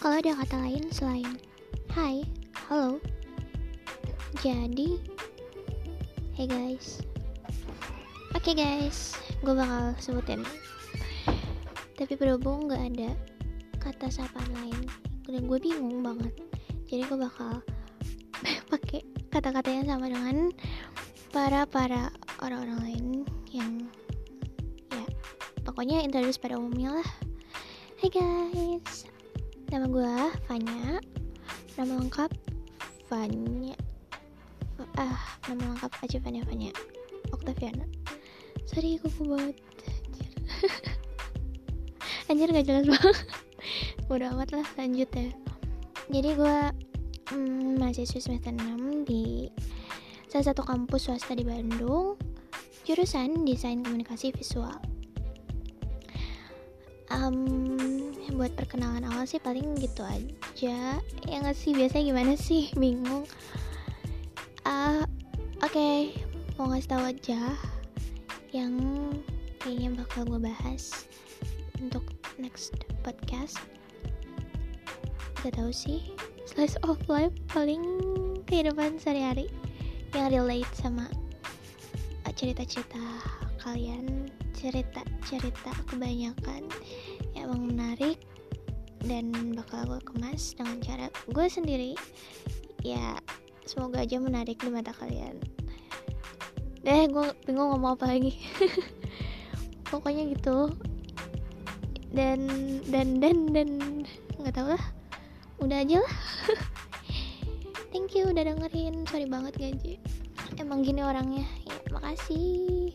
kalau ada kata lain selain Hai, halo. Jadi Hey guys. Oke okay guys. Gue bakal sebutin. Tapi berhubung gak ada Kata sapaan lain Dan gue bingung banget. Jadi gue bakal pakai kata-kata yang sama dengan para para orang-orang lain yang ya pokoknya introduce pada umumnya lah. Hai guys Nama gue Fanya. Nama lengkap Fanya. Ah, nama lengkap aja Fanya Fanya. Octaviana. Sorry, kuku banget Anjir. Anjir gak jelas banget. Udah amat lah, lanjut ya. Jadi gue hmm, Mahasiswa semester 6 di Salah satu kampus swasta di Bandung. Jurusan Desain Komunikasi Visual. Um, buat perkenalan awal sih paling gitu aja. Ya nggak sih biasanya gimana sih? Bingung. Uh, oke okay. mau ngasih tahu aja yang kayaknya bakal gue bahas untuk next podcast. Gak tahu sih slice of life paling kehidupan sehari-hari yang relate sama cerita-cerita kalian cerita-cerita kebanyakan yang menarik dan bakal gue kemas dengan cara gue sendiri. Ya semoga aja menarik di mata kalian. Deh gue bingung ngomong apa lagi. Pokoknya gitu. Dan dan dan dan. Nggak tau lah. Udah aja lah. Thank you udah dengerin. Sorry banget gaji. Emang gini orangnya. Ya makasih